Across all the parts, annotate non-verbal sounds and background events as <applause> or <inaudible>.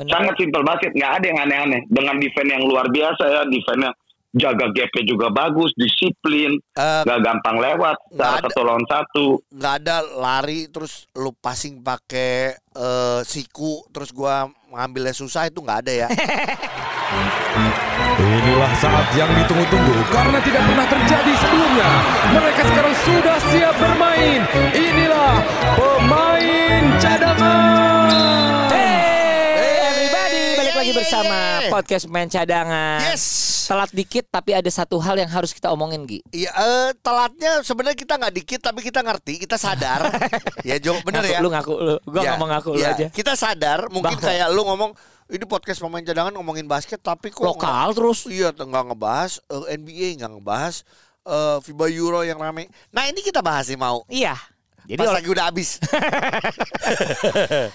Bener. Sangat simpel basket, nggak ada yang aneh-aneh. Dengan defense yang luar biasa ya, defense jaga gap juga bagus, disiplin, Eh, nggak gampang lewat, nggak salah ada- satu lawan satu. nggak ada lari terus lu passing pakai eh, siku terus gua ngambilnya susah itu nggak ada ya. <laughs> Inilah saat yang ditunggu-tunggu karena tidak pernah terjadi sebelumnya. Mereka sekarang sudah siap bermain. Inilah pemain cadangan. Lagi yeah, bersama yeah. podcast main cadangan. Yes. Telat dikit tapi ada satu hal yang harus kita omongin Gi. Iya, eh, telatnya sebenarnya kita nggak dikit tapi kita ngerti, kita sadar. <laughs> ya, Jo, bener Ngaku, ya. Lu ngaku lu, gua Ya, ngomong ngaku lu ya, aja. Kita sadar, mungkin Bahwa- kayak lu ngomong ini podcast pemain cadangan ngomongin basket tapi kok Lokal terus. Iya, nggak ngebahas eh, NBA, nggak ngebahas eh, FIBA Euro yang rame. Nah ini kita bahas nih mau. Iya. Jadi Pas lagi udah habis.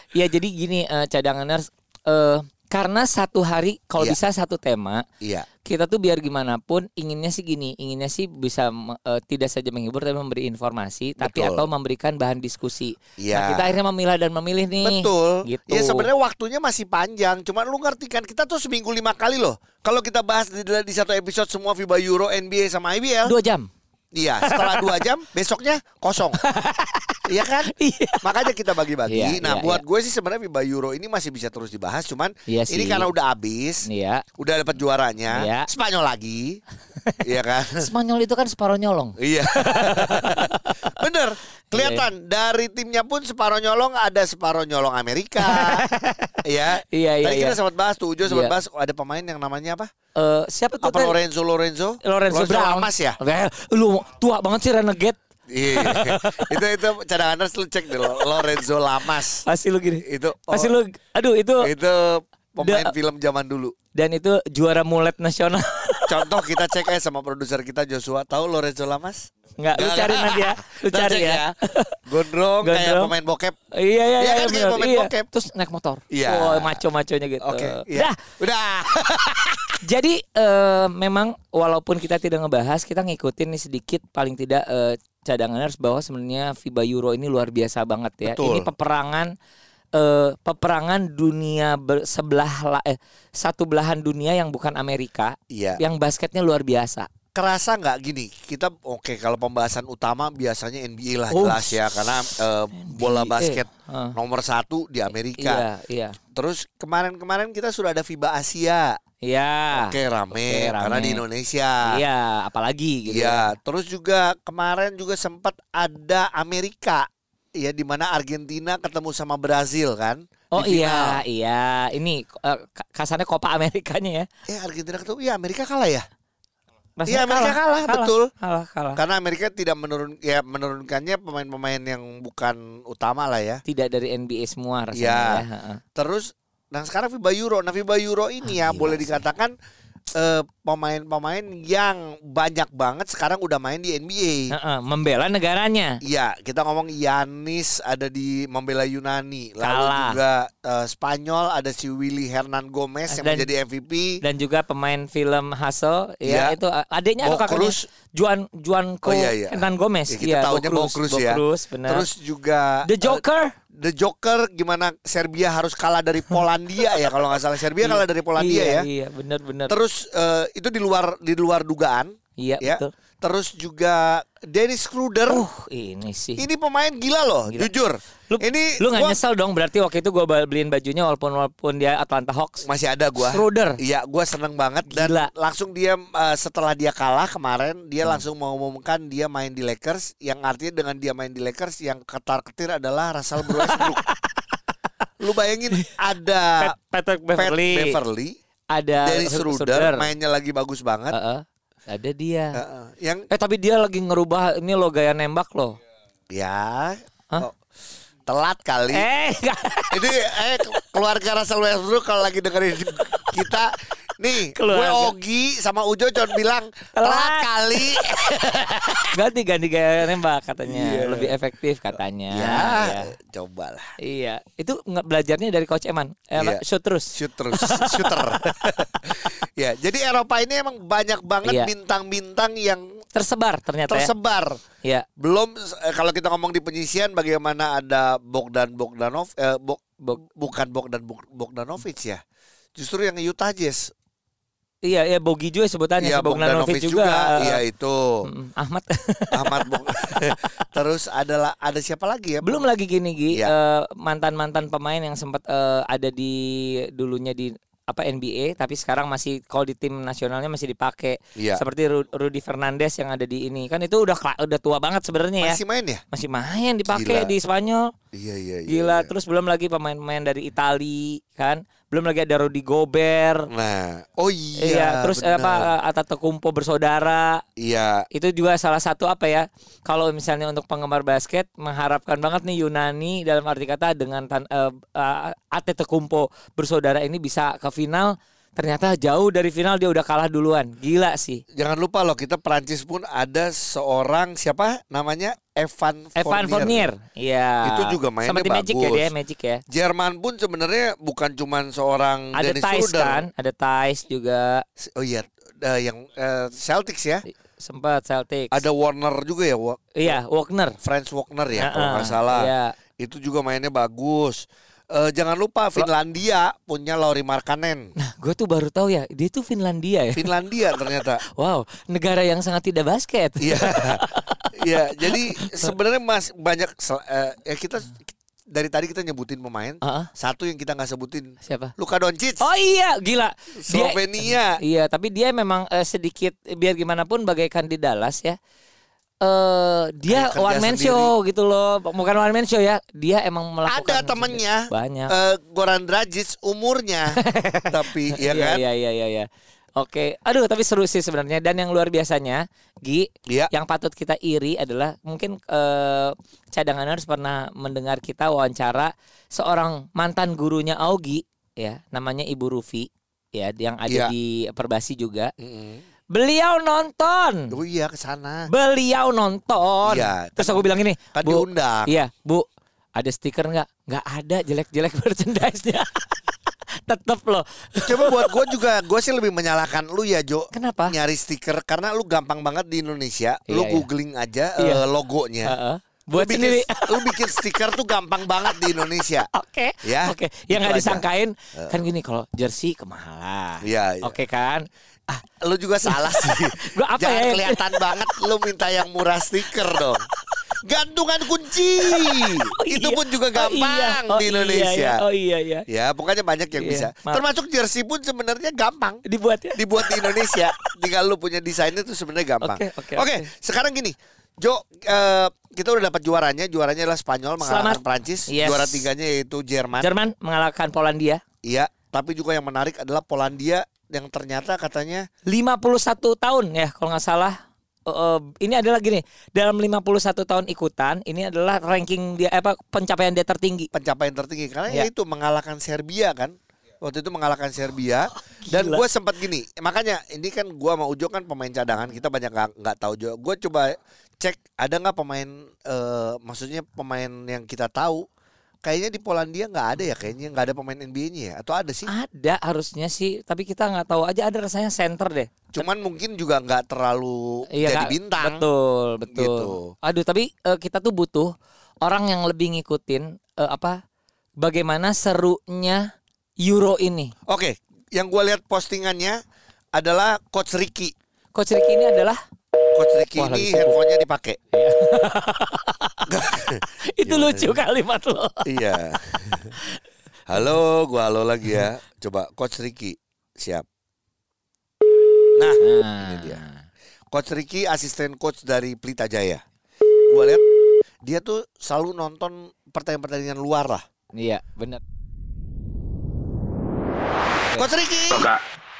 Iya <laughs> jadi gini eh, cadanganers eh karena satu hari kalau Iya. bisa satu tema iya. kita tuh biar gimana pun inginnya sih gini inginnya sih bisa eh, tidak saja menghibur tapi memberi informasi tapi Betul. atau memberikan bahan diskusi. Iya. Nah kita akhirnya memilah dan memilih nih. Betul. Gitu. Ya sebenarnya waktunya masih panjang. Cuman lu ngerti kan kita tuh seminggu lima kali loh. Kalau kita bahas di, di satu episode semua FIBA Euro, NBA sama IBL. dua jam. Iya. Setelah dua jam, besoknya kosong. <laughs> Iya kan? Iya. Makanya kita bagi-bagi. Iya, nah, iya, buat gue sih sebenarnya FIBA Euro ini masih bisa terus dibahas. Cuman Iya ini karena udah habis, Iya. udah dapat juaranya, Iya. Spanyol lagi, iya kan? Spanyol itu kan separuh nyolong. Iya. <laughs> Bener. Kelihatan dari timnya pun separuh nyolong ada separuh nyolong Amerika. <laughs> ya. Iya, iya, Tadi kita iya. sempat bahas tuh Ujo sempat Iya. bahas ada pemain yang namanya apa? Eh siapa tuh? Apa tadi? Lorenzo Lorenzo? Lorenzo Brown. Lamas ya? Eh, Lu tua banget sih Renegade. Iya. <laughs> itu itu cadangan lu cek dulu Lorenzo Lamas. Pasti lu gini. Itu oh, Pasti lu aduh itu itu pemain Da- film zaman dulu. dan itu juara mulet nasional. Contoh kita cek aja sama produser kita Joshua. Tahu Lorenzo Lamas? Enggak, lu cari nanti ya. Lu cari cek ya. Gondrong, kayak pemain bokep. Iya iya Iya iya, kan, kayak pemain Iya. bokep. Terus naik motor. Iya. Oh, maco-maconya gitu. Oke, iya. Dah. Udah. <laughs> Jadi eh, memang walaupun kita tidak ngebahas, kita ngikutin nih sedikit paling tidak eh, cadanganers bahwa sebenarnya FIBA Euro ini luar biasa banget ya. Betul. Ini peperangan eh, peperangan dunia ber- sebelah la- eh, satu belahan dunia yang bukan Amerika, Iya. yang basketnya luar biasa. Kerasa nggak gini? Kita oke kalau pembahasan utama biasanya NBA lah Oh, jelas ya karena eh, bola NBA. basket Heeh. nomor satu di Amerika. Iya, iya. Terus kemarin-kemarin kita sudah ada FIBA Asia. Iya. Oke rame, Oke, rame. karena di Indonesia. Iya, apalagi gitu. Iya, terus juga kemarin juga sempat ada Amerika. Ya di mana Argentina ketemu sama Brazil kan? Oh iya, iya. Ini ka- kasarnya Copa Amerikanya ya. Eh Argentina ketemu, ya Amerika kalah ya? Iya, Amerika kalah, betul. Kalah, kalah. Karena Amerika tidak menurun ya menurunkannya pemain-pemain yang bukan utama lah ya. Tidak dari NBA semua rasanya Iya. ya. heeh. Terus nah sekarang FIBA Euro. Nah FIBA Euro ini Ah, ya boleh sih. dikatakan eh, pemain-pemain yang banyak banget sekarang udah main di NBA. Heeh, membela negaranya. Iya, kita ngomong Yanis ada di membela Yunani. Lalu Kalah. juga eh, Spanyol ada si Willy Hernan Gomez yang Dan- menjadi MVP. Dan juga pemain film Hustle Iya. ya itu a- adiknya atau Bo kakaknya Cruz. Juan Juan Oh, iya, iya. Hernan Gomez. Ya, kita tahunya Bo Cruz ya. benar. Terus juga The eh, Joker. The Joker gimana Serbia harus kalah dari <laughs> Polandia ya kalau nggak salah Serbia kalah dari Polandia iya, ya. Iya, benar benar. Terus eh, itu di luar di luar dugaan Iya, ya. betul. Terus juga Dennis Schroeder. Uh, ini sih. Ini pemain gila loh, Gila. jujur. Lu, ini lu nggak gua- nyesel dong berarti waktu itu gua beliin bajunya walaupun walaupun dia Atlanta Hawks. masih ada gua. Schroeder. Iya, gua seneng banget dan Gila. langsung dia eh, setelah dia kalah kemarin dia langsung mengumumkan dia main di Lakers yang artinya dengan dia main di Lakers yang ketar-ketir adalah Russell Westbrook. <laughs> Lu bayangin ada Pat- Patrick Pat Beverly, Beverly, ada Dennis Schroeder mainnya lagi bagus banget. Heeh. Ada dia. Heeh. yang Eh tapi dia lagi ngerubah ini lo gaya nembak loh. ya Hah? oh, telat kali. Eh. <laughs> Ini eh keluarga Russell Westbrook kalau lagi dengerin kita nih gue Keluarga. Ogi sama Ujo cuma bilang telat kali. <laughs> ganti ganti gaya nembak katanya, Iya. lebih efektif katanya. ya, Iya. cobalah. Iya, itu nggak belajarnya dari Coach Eman. Eh, Iya. shoot terus. Shoot terus, <laughs> shooter. <laughs> ya, jadi Eropa ini emang banyak banget Iya. bintang-bintang yang Tersebar ternyata ya. tersebar. Iya. Belum eh, kalau kita ngomong di penyisian bagaimana ada Bogdan Bogdanov eh, Bog- Bog- bukan Bogdan Bog- Bogdanovic ya. Justru yang Utah Jazz. Iya, iya Bogi juga sebutannya Iya si Bogdanovic juga. Iya itu. Ahmad. <laughs> Ahmad Bog. <laughs> Terus adalah ada siapa lagi ya? Belum lagi gini Gi, Iya. eh, mantan-mantan pemain yang sempat eh, ada di dulunya di apa NBA tapi sekarang masih kalau di tim nasionalnya masih dipakai. Iya. Seperti Ru- Rudy Fernandes yang ada di ini. Kan itu udah udah tua banget sebenarnya ya. Masih main ya? Masih main dipakai di Spanyol. Iya iya iya. Gila, iya. terus belum lagi pemain-pemain dari Itali kan. Belum lagi ada Rudy Gobert. Nah, oh iya. Iya, terus eh, benar. apa Atatokumpo bersaudara. Iya. Itu juga salah satu apa ya? Kalau misalnya untuk penggemar basket mengharapkan banget nih Yunani dalam arti kata dengan tan, eh, eh, Atetokounmpo bersaudara ini bisa ke final. Ternyata jauh dari final dia udah kalah duluan. Gila sih. Jangan lupa loh kita Perancis pun ada seorang siapa namanya Evan Evan Fournier. Iya. Itu juga mainnya Sama di Magic ya dia, Magic ya. Jerman pun sebenarnya bukan cuman seorang Ada Dennis Thais Schroeder. kan, ada Thais juga Oh iya, eh, yang eh, Celtics ya. sempat Celtics. Ada Warner juga ya, Wa- Iya, Wagner. Franz Wagner ya kalau Heeh, nggak salah. Iya. Itu juga mainnya bagus. Eh, jangan lupa Finlandia punya Lauri Markkanen. Nah, gue tuh baru tahu ya, dia tuh Finlandia ya. Finlandia ternyata. <laughs> Wow, negara yang sangat tidak basket. Iya. <laughs> Iya, jadi sebenarnya Mas banyak eh, ya kita dari tadi kita nyebutin pemain. Heeh. Satu yang kita nggak sebutin Siapa? Luka Doncic. Oh iya, gila. Dia, Slovenia. iya, tapi dia memang eh, sedikit biar gimana pun bagaikan di Dallas ya. Eh dia Kayak one man sendiri. show gitu loh. Bukan one man show ya. Dia emang melakukan Ada temennya. banyak. Eh, Goran Dragic umurnya <laughs> tapi ya kan? Iya, iya, iya, iya. Oke, aduh tapi seru sih sebenarnya dan yang luar biasanya, Gi, Iya. yang patut kita iri adalah mungkin eh, cadanganers pernah mendengar kita wawancara seorang mantan gurunya Augie ya, namanya Ibu Rufi ya, yang ada Iya. di Perbasi juga. Mm-mm. Beliau nonton. Oh iya ke sana. Beliau nonton. Iya, Terus kan- aku bilang ini, Kan Bu, diundang. Iya, Bu. Ada stiker nggak? Nggak ada jelek-jelek <laughs> merchandise-nya. <laughs> Tetep loh. Coba buat gue juga, gue sih lebih menyalahkan lu ya Jo. Kenapa? Nyari stiker karena lu gampang banget di Indonesia. lu Iya, iya. googling aja Iya. eh, logonya. Heeh. Lu Buat bikin- sendiri. lu bikin stiker tuh gampang banget di Indonesia. <laughs> Oke. Ya, Oke. Yang itu nggak aja. disangkain kan gini kalau jersey kemahalan. Iya, iya. Oke kan? Ah, lu juga salah sih. <laughs> Gua apa Jangan ya? kelihatan banget lu minta yang murah stiker dong. Gantungan kunci. Oh, Itu iya. pun juga Oh, gampang iya. Oh, di iya, Indonesia. iya. Oh iya iya. Ya, pokoknya banyak yang Iya, bisa. maaf. Termasuk jersey pun sebenarnya gampang. Dibuat ya. Dibuat di Indonesia. Tinggal lu punya desainnya tuh sebenarnya gampang. Oke, oke, Oke, oke. sekarang gini. Jo, eh, kita udah dapat juaranya. Juaranya adalah Spanyol mengalahkan Selamat. Prancis. Yes. Juara tiganya yaitu Jerman. Jerman mengalahkan Polandia Iya, tapi juga yang menarik adalah Polandia yang ternyata katanya 51 tahun ya kalau nggak salah. Eh, ini adalah gini, dalam 51 tahun ikutan, ini adalah ranking dia apa pencapaian dia tertinggi. pencapaian tertinggi karena Ya. itu mengalahkan Serbia kan. Waktu itu mengalahkan Serbia <laughs> dan Gila. gue sempat gini makanya ini kan gue sama Ujo kan pemain cadangan kita banyak nggak nggak tahu juga gue coba cek ada nggak pemain eh, maksudnya pemain yang kita tahu kayaknya di Polandia nggak ada ya kayaknya nggak ada pemain NBA-nya ya atau ada sih Ada harusnya sih, tapi kita nggak tahu aja ada rasanya center deh. cuman mungkin juga nggak terlalu jadi Kak. bintang Betul, betul. Gitu. Aduh, tapi eh, kita tuh butuh orang yang lebih ngikutin eh, apa bagaimana serunya Euro ini. oke yang gue lihat postingannya adalah coach Ricky Coach Ricky ini adalah coach Ricky Wah, ini handphonenya dipakai <laughs> itu lucu kalimat lo. Iya. <laughs> Halo, gua halo lagi ya. Coba Coach Ricky. Siap. Nah, ini dia. Coach Ricky asisten coach dari Pelita Jaya. Gua lihat dia tuh selalu nonton pertandingan-pertandingan luar lah. Iya, benar. Coach Ricky.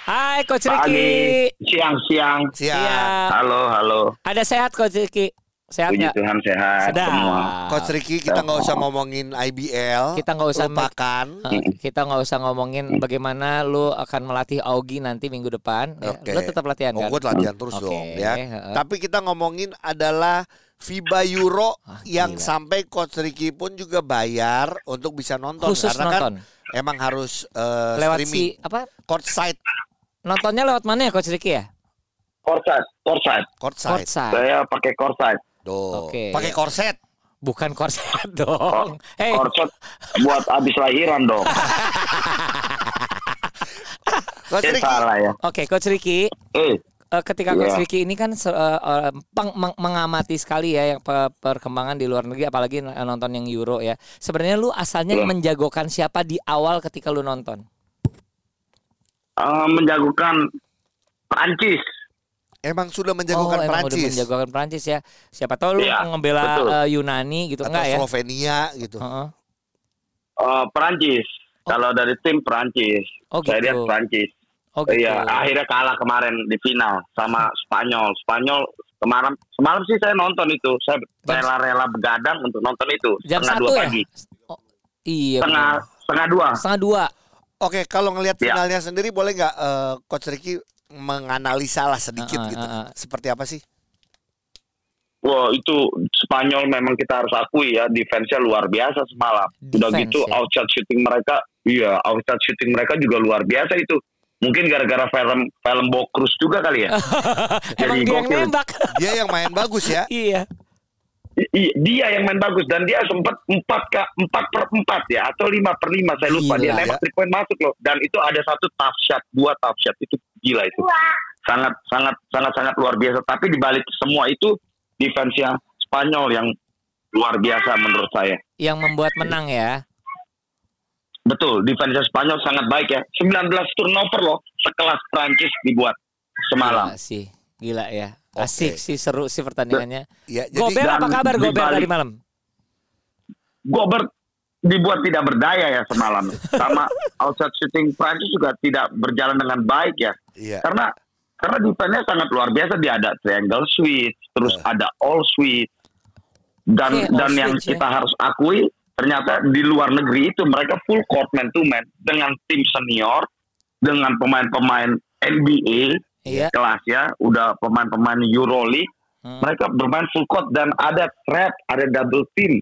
Hai Coach Pagi, Ricky. siang-siang. Siap. Iya. Halo, halo. Ada sehat Coach Ricky? Sehat Puji? Tuhan sehat Sedap. semua. Coach Ricky kita nggak usah ngomongin IBL. Kita nggak usah lupakan. Eh, kita nggak usah ngomongin bagaimana lu akan melatih Augie nanti minggu depan. Ya, Oke. Lu tetap latihan Oh, kan? gue latihan terus Oke, dong ya. Tapi kita ngomongin adalah FIBA Euro Ah, yang gila. sampai Coach Ricky pun juga bayar untuk bisa nonton Khusus karena nonton. kan emang harus eh, lewat streaming si apa? courtside Nontonnya lewat mana ya Coach Ricky ya? Courtside. courtside. Courtside. Saya pakai. Tuh. Oke. Pakai korset. Bukan korset <laughs> dong. Hey, Korset buat habis lahiran dong. <laughs> Coach Ricky, salah ya. oke Coach Ricky, Eh, eh, ketika Coach Iya. Ricky ini kan meng- mengamati sekali ya yang pe- perkembangan di luar negeri apalagi nonton yang Euro ya. Sebenarnya lu asalnya Iya. menjagokan siapa di awal ketika lu nonton? eh, menjagokan Prancis. Emang sudah oh, menjagokan emang udah Prancis menjagokan Prancis ya. Siapa tahu lu Iya, ngebela betul. eh, Yunani gitu atau enggak ya? Slovenia gitu. Heeh. Eh, Prancis. Oh. Kalau dari tim Prancis. Oh Saya lihat gitu. Prancis. Oh gitu. Iya, akhirnya kalah kemarin di final sama Spanyol. Spanyol kemarin semalam sih saya nonton itu. Saya Jam- rela-rela begadang untuk nonton itu. Jam setengah satu dua ya? pagi. Oh, iya. Setengah setengah dua. Setengah dua. Oke, kalau ngelihat Ya. finalnya sendiri boleh nggak eh, Coach Ricky menganalisa lah sedikit Ah, ah, gitu. ah, ah. Seperti apa sih? Wah itu Spanyol memang kita harus akui ya defense-nya luar biasa semalam. Udah Defense, gitu ya. outside shooting mereka, iya outside shooting mereka juga luar biasa itu. Mungkin gara-gara film film Bokrus juga kali ya. <laughs> Emang dia yang nembak. Dia yang main bagus ya. iya. I- i- dia yang main bagus dan dia sempat empat ke empat per empat ya atau lima per lima saya lupa Gila, dia nembak ya. three point masuk loh dan itu ada satu tough shot dua tough shot itu gila itu sangat sangat sangat sangat luar biasa tapi dibalik semua itu defense-nya Spanyol yang luar biasa menurut saya Yang membuat menang ya. betul defense Spanyol sangat baik ya 19 turnover loh sekelas Prancis dibuat semalam Gila sih. Gila ya. Asik sih seru sih pertandingannya. Ya, jadi Gober apa kabar Gober tadi malam? Gobert dibuat tidak berdaya ya semalam sama outside shooting Prancis juga tidak berjalan dengan baik ya iya. karena karena defense-nya sangat luar biasa dia ada triangle switch terus ada all switch dan all dan yang switch ya. kita harus akui ternyata di luar negeri itu mereka full court man to man dengan tim senior dengan pemain-pemain NBA Iya. kelas ya udah pemain-pemain Euroleague Hmm. mereka bermain full court dan ada trap ada double team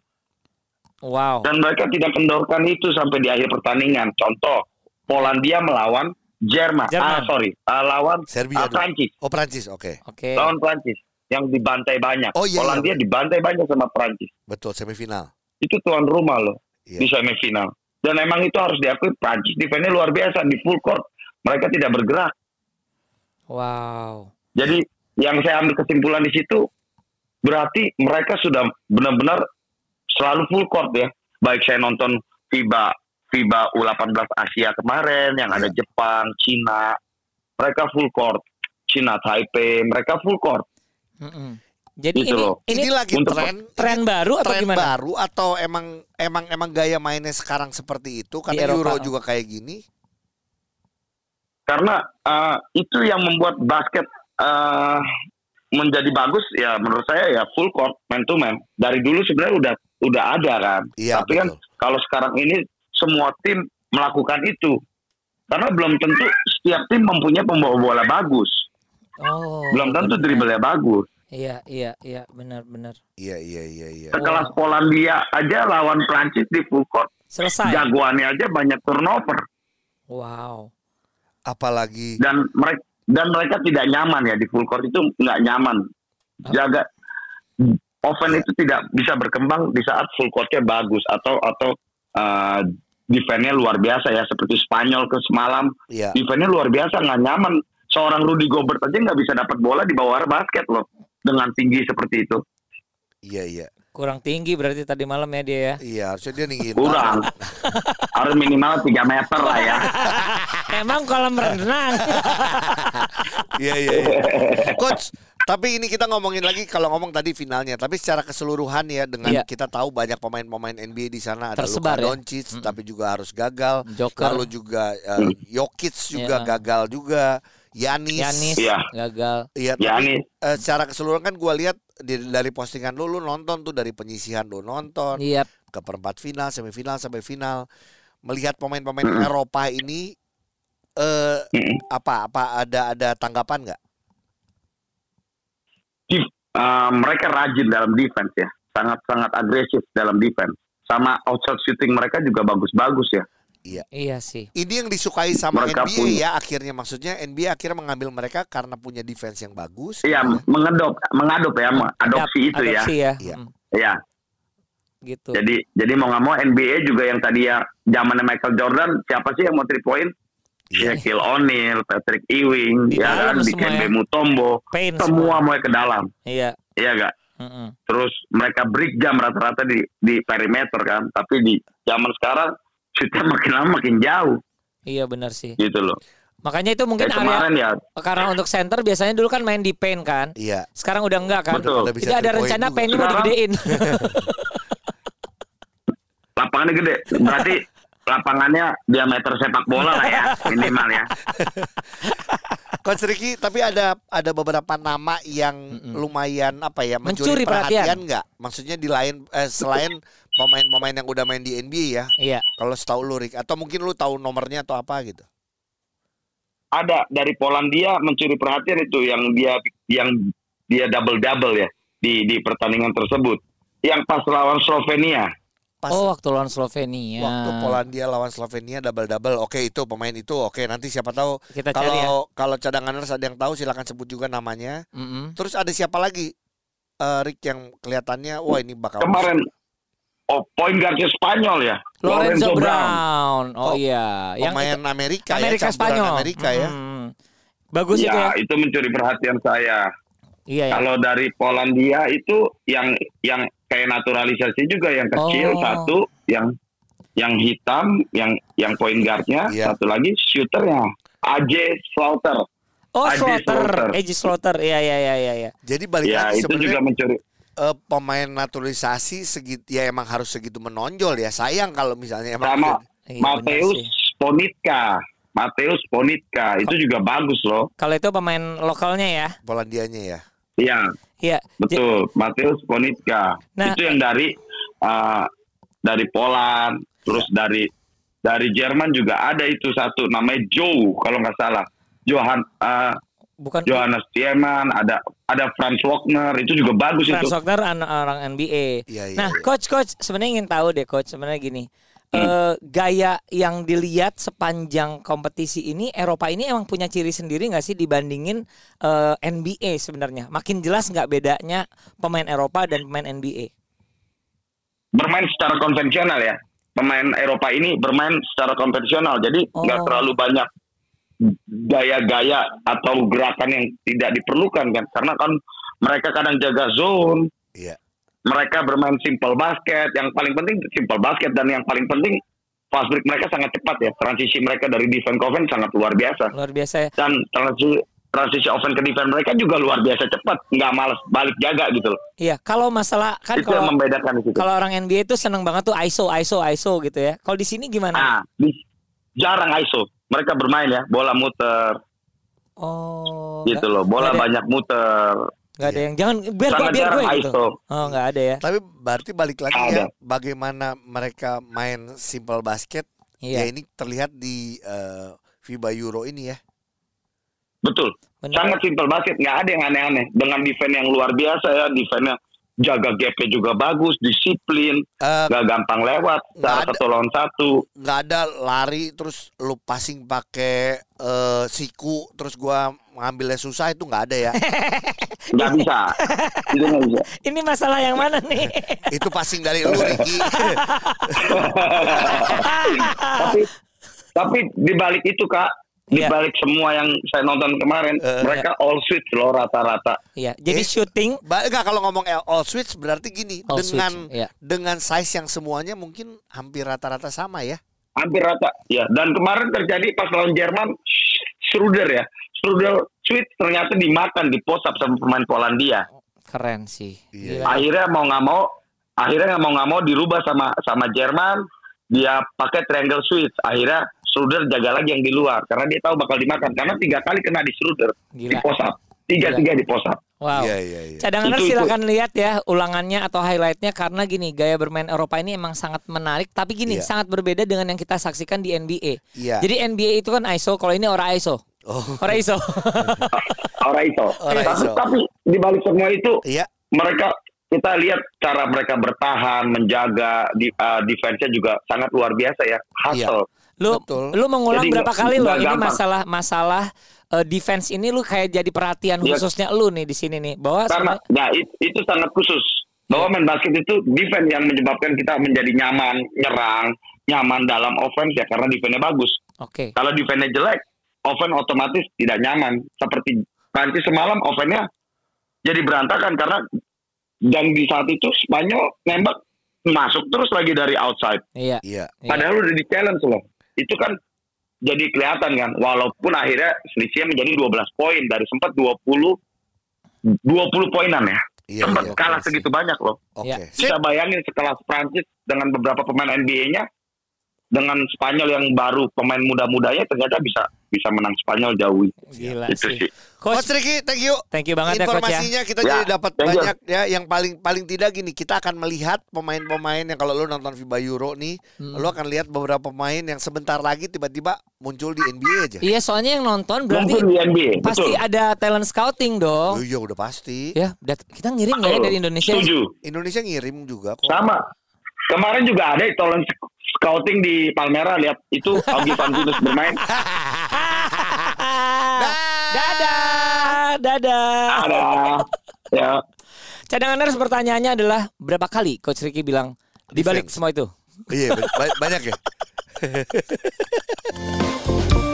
Wow. dan mereka tidak kendorkan itu sampai di akhir pertandingan. Contoh, Polandia melawan Jerman. Jerman. Ah, sorry, Ah, lawan Serbia ah, dong. Prancis. Oh Prancis, oke. Oke. Lawan Prancis yang dibantai banyak. Oh, iya, Polandia iya. dibantai banyak sama Prancis. Betul semifinal. Itu tuan rumah loh Iya. di semifinal. Dan emang itu harus diakui Prancis defense luar biasa di full court. Mereka tidak bergerak. Wow. Jadi yang saya ambil kesimpulan di situ berarti mereka sudah benar-benar selalu full court ya. Baik saya nonton FIBA FIBA U18 Asia kemarin yang ada Jepang, Cina, mereka full court. Cina Taipei, mereka full court. Mm-mm. Jadi Gitu ini loh. ini Ini, lagi untuk tren tren baru atau tren gimana? baru atau emang emang emang gaya mainnya sekarang seperti itu karena Eropa. Euro juga kayak gini. Karena eh, itu yang membuat basket eh, menjadi bagus ya menurut saya ya full court man to man. Dari dulu sebenarnya udah udah ada kan. Iya, Tapi kan betul. kalau sekarang ini semua tim melakukan itu. Karena belum tentu setiap tim mempunyai pembawa bola bagus. Oh. belum tentu benar. dribblenya bagus. Iya, iya, iya, benar, benar. Iya iya iya iya. Sekelas Polandia aja lawan Prancis di full court. Selesai. Jagoannya aja banyak turnover. Wow. Apalagi Dan mereka dan mereka tidak nyaman ya di full court itu nggak nyaman. Jaga offense itu tidak bisa berkembang di saat full courtnya bagus atau atau uh, defense-nya luar biasa ya seperti Spanyol ke semalam ya defense-nya luar biasa nggak nyaman seorang Rudy Gobert aja nggak bisa dapat bola di bawah basket loh dengan tinggi seperti itu iya iya. Kurang tinggi berarti tadi malam ya dia ya. Iya, harusnya dia ninggin kurang harus minimal 3 meter lah ya <laughs> Emang kolam renang. <laughs> Iya iya. iya. Coach, tapi ini kita ngomongin lagi kalau ngomong tadi finalnya, tapi secara keseluruhan ya dengan Iya. kita tahu banyak pemain-pemain NBA di sana ada Tersebar Luka ya. Doncic Mm-mm. tapi juga harus gagal. Joker. Lalu juga uh, Jokic juga Iya. gagal juga. Yanis. Yanis Iya. gagal. Iya, ya tapi nih eh, secara keseluruhan kan gua lihat di- dari postingan lu lu nonton tuh dari penyisihan lu nonton Iya. ke perempat final, semifinal sampai final. Melihat pemain-pemain Mm-mm. Eropa ini eh Mm-mm. apa apa ada ada tanggapan nggak? Uh, mereka rajin dalam defense ya sangat sangat agresif dalam defense sama outside shooting mereka juga bagus-bagus ya Iya sih. Ini yang disukai sama Mereka NBA punya. ya akhirnya maksudnya NBA akhirnya mengambil mereka karena punya defense yang bagus. Iya, gitu ya. mengadop, mengadop ya, adopsi itu ya. Adopsi ya. Iya. Mm. Ya. gitu. Jadi jadi mau nggak mau NBA juga yang tadi ya zamannya Michael Jordan siapa sih yang mau three point? Iya. Shaquille O'Neal, Patrick Ewing, Di ya kan, semua Dikembe ya. Mutombo, Pain semua mau ke dalam, Iya. iya gak? Mm-mm. Terus mereka break jam rata-rata di di perimeter kan, tapi di zaman sekarang shootnya makin lama makin jauh Iya benar sih. gitu loh. Makanya itu mungkin Kayak area ya, karena untuk center biasanya dulu kan main di paint kan. Iya. Sekarang udah enggak kan? Betul. Udah bisa Jadi ada rencana paintnya mau digedein. <laughs> lapangannya gede, berarti lapangannya diameter sepak bola lah ya <laughs> minimal ya. Coach Ricky, tapi ada ada beberapa nama yang lumayan apa ya Mencuri mencuri, perhatian. perhatian nggak? Maksudnya di lain eh, selain pemain-pemain yang udah main di NBA ya. Iya. Kalau setahu lu Rick atau mungkin lu tahu nomornya atau apa gitu. Ada dari Polandia mencuri perhatian itu yang dia yang dia double double ya di di pertandingan tersebut. Yang pas lawan Slovenia. Pas Oh waktu lawan Slovenia. waktu Polandia lawan Slovenia double-double. Oke, itu pemain itu. Oke, nanti siapa tahu Kita cari ya. kalau kalau cadanganers ada yang tahu silakan sebut juga namanya. Mm-mm. Terus ada siapa lagi? Eh, Rick yang kelihatannya wah ini bakal Kemarin oh point guardnya Spanyol ya. Lorenzo Brown. Oh, Oh, iya. Yang pemain Amerika, Amerika ya, Spanyol. Amerika ya. Mm. Bagus itu Ya, ya. itu mencuri perhatian saya. Iya ya. Kalau dari Polandia itu yang yang kayak naturalisasi juga yang kecil Oh. satu, yang yang hitam, yang yang point guardnya, Iya. satu lagi shooternya. AJ Slaughter. Oh Slaughter. Aji Slaughter. Iya iya iya iya. iya. Jadi balik Ya, lagi itu juga sebenarnya mencuri. Eh, pemain naturalisasi segitu ya emang harus segitu menonjol ya. Sayang kalau misalnya emang Sama Iya, Mateus. Ponitka. Mateus Ponitka itu juga bagus loh. Kalau itu pemain lokalnya ya. Polandianya ya. Iya, Iya. J- betul. Mateus Ponitka. Nah- itu yang dari uh, dari Poland, terus dari dari Jerman juga ada itu satu namanya Joe kalau nggak salah. Johan uh, Bukan Johannes Tiemann, ada ada Franz Wagner itu juga bagus Franz itu. Wagner an- orang NBA. Iya, iya. Nah, iya. coach coach sebenarnya ingin tahu deh coach sebenarnya gini. Hmm. Eh, gaya yang dilihat sepanjang kompetisi ini Eropa ini emang punya ciri sendiri nggak sih dibandingin eh, NBA sebenarnya? Makin jelas nggak bedanya pemain Eropa dan pemain NBA? Bermain secara konvensional ya. Pemain Eropa ini bermain secara konvensional, jadi nggak Oh. terlalu banyak gaya-gaya atau gerakan yang tidak diperlukan kan, karena kan mereka kadang jaga zone, Iya. mereka bermain simple basket. Yang paling penting simple basket dan yang paling penting fast break mereka sangat cepat ya. Transisi mereka dari defense ke offense sangat luar biasa. Luar biasa ya. Dan transisi transisi offense ke defense mereka juga luar biasa cepat, nggak malas balik jaga gitu loh. Iya, kalau masalah kan itu yang kalau membedakan di situ. kalau orang NBA itu seneng banget tuh ISO ISO ISO gitu ya. Kalau di sini gimana? Nah, di- jarang ISO. Mereka bermain ya, bola muter Oh, gitu loh. Bola banyak muter. nggak ada yang jangan biar gua Sangat biar gue gitu. Oh, nggak ada ya. Tapi berarti balik lagi Ada. ya bagaimana mereka main simple basket ya Iya, ini terlihat di eh, FIBA Euro ini ya. Betul. benar. Sangat simple basket, nggak ada yang aneh-aneh. Dengan defense yang luar biasa ya, defense-nya jaga gap-nya juga bagus, disiplin, Eh, nggak gampang lewat, secara ada. satu lawan satu. nggak ada lari terus lu passing pakai eh, siku terus gua ngambilnya susah itu nggak ada ya. <laughs> Nggak bisa. <laughs> Itu nggak bisa. Ini masalah yang mana nih? <laughs> itu passing dari lu Ricky. tapi tapi di balik itu kak, di Iya. balik semua yang saya nonton kemarin, Eh, mereka all switch loh rata-rata. Iya, jadi Eh, shooting Ba- Enggak kalau ngomong all switch berarti gini all dengan switch, iya. dengan size yang semuanya mungkin hampir rata-rata sama ya. hampir rata ya dan kemarin terjadi pas lawan Jerman Schroeder ya Schroeder switch ternyata dimakan di post up sama pemain Polandia Keren sih. Iya. Gila. akhirnya mau nggak mau akhirnya nggak mau nggak mau dirubah sama sama Jerman dia pakai triangle switch akhirnya Schroeder jaga lagi yang di luar karena dia tahu bakal dimakan karena tiga kali kena di Schroeder di Gila. up tiga tiga di post up Wow. Iya iya iya. Cadangan Itu- itu. silakan lihat ya ulangannya atau highlightnya karena gini gaya bermain Eropa ini emang sangat menarik tapi gini Iya. sangat berbeda dengan yang kita saksikan di NBA. Iya. Jadi NBA itu kan ISO, kalau ini ora ISO. Oh. Ora ISO. orang itu <laughs> Orang tapi, iso. tapi di balik semua itu Iya. mereka kita lihat cara mereka bertahan menjaga di uh, defense-nya juga sangat luar biasa ya hustle Lu Betul. lu mengulang Jadi berapa kali lo ini gampang. masalah masalah eh, defense ini lu kayak jadi perhatian Iya. khususnya lu nih di sini nih bahwa karena sebenarnya- nah it- itu sangat khusus Bahwa main basket itu defense yang menyebabkan kita menjadi nyaman, nyerang, nyaman dalam offense ya karena defense-nya bagus. Oke. Kalau defense-nya jelek, offense otomatis tidak nyaman. Seperti Prancis semalam offense-nya jadi berantakan karena dan di saat itu Spanyol nembak masuk terus lagi dari outside. Iya. Iya. Iya. Padahal udah di challenge loh. Itu kan jadi kelihatan kan. Walaupun akhirnya selisihnya menjadi 12 poin dari sempat 20 20 poinan ya. Iya, sempat iya, kalah oke, segitu banyak loh. Oke. Iya. Sip. Bisa bayangin sekelas Prancis dengan beberapa pemain NBA-nya dengan Spanyol yang baru pemain muda-mudanya ternyata bisa bisa menang Spanyol jauh. Gila Itu sih. sih. Coach Coach, Ricky, thank you. thank you banget ya coach ya. Informasinya kita Ya, jadi dapat thank you. banyak ya yang paling paling tidak gini kita akan melihat pemain-pemain yang kalau lu nonton FIBA Euro nih Hmm. lu akan lihat beberapa pemain yang sebentar lagi tiba-tiba muncul di NBA aja. Iya, soalnya yang nonton berarti di NBA, pasti betul. ada talent scouting dong. iya udah pasti. Ya, kita ngirim nggak ya dari Indonesia? Setuju. Indonesia ngirim juga kok. Sama. Kemarin juga ada talent scouting di Palmera lihat itu Augie Vantinus bermain. <laughs> Dadah, dadah. Ada. Ya. Cadangan harus pertanyaannya adalah berapa kali Coach Ricky bilang di balik semua itu? Iya, ba- banyak ya. <laughs>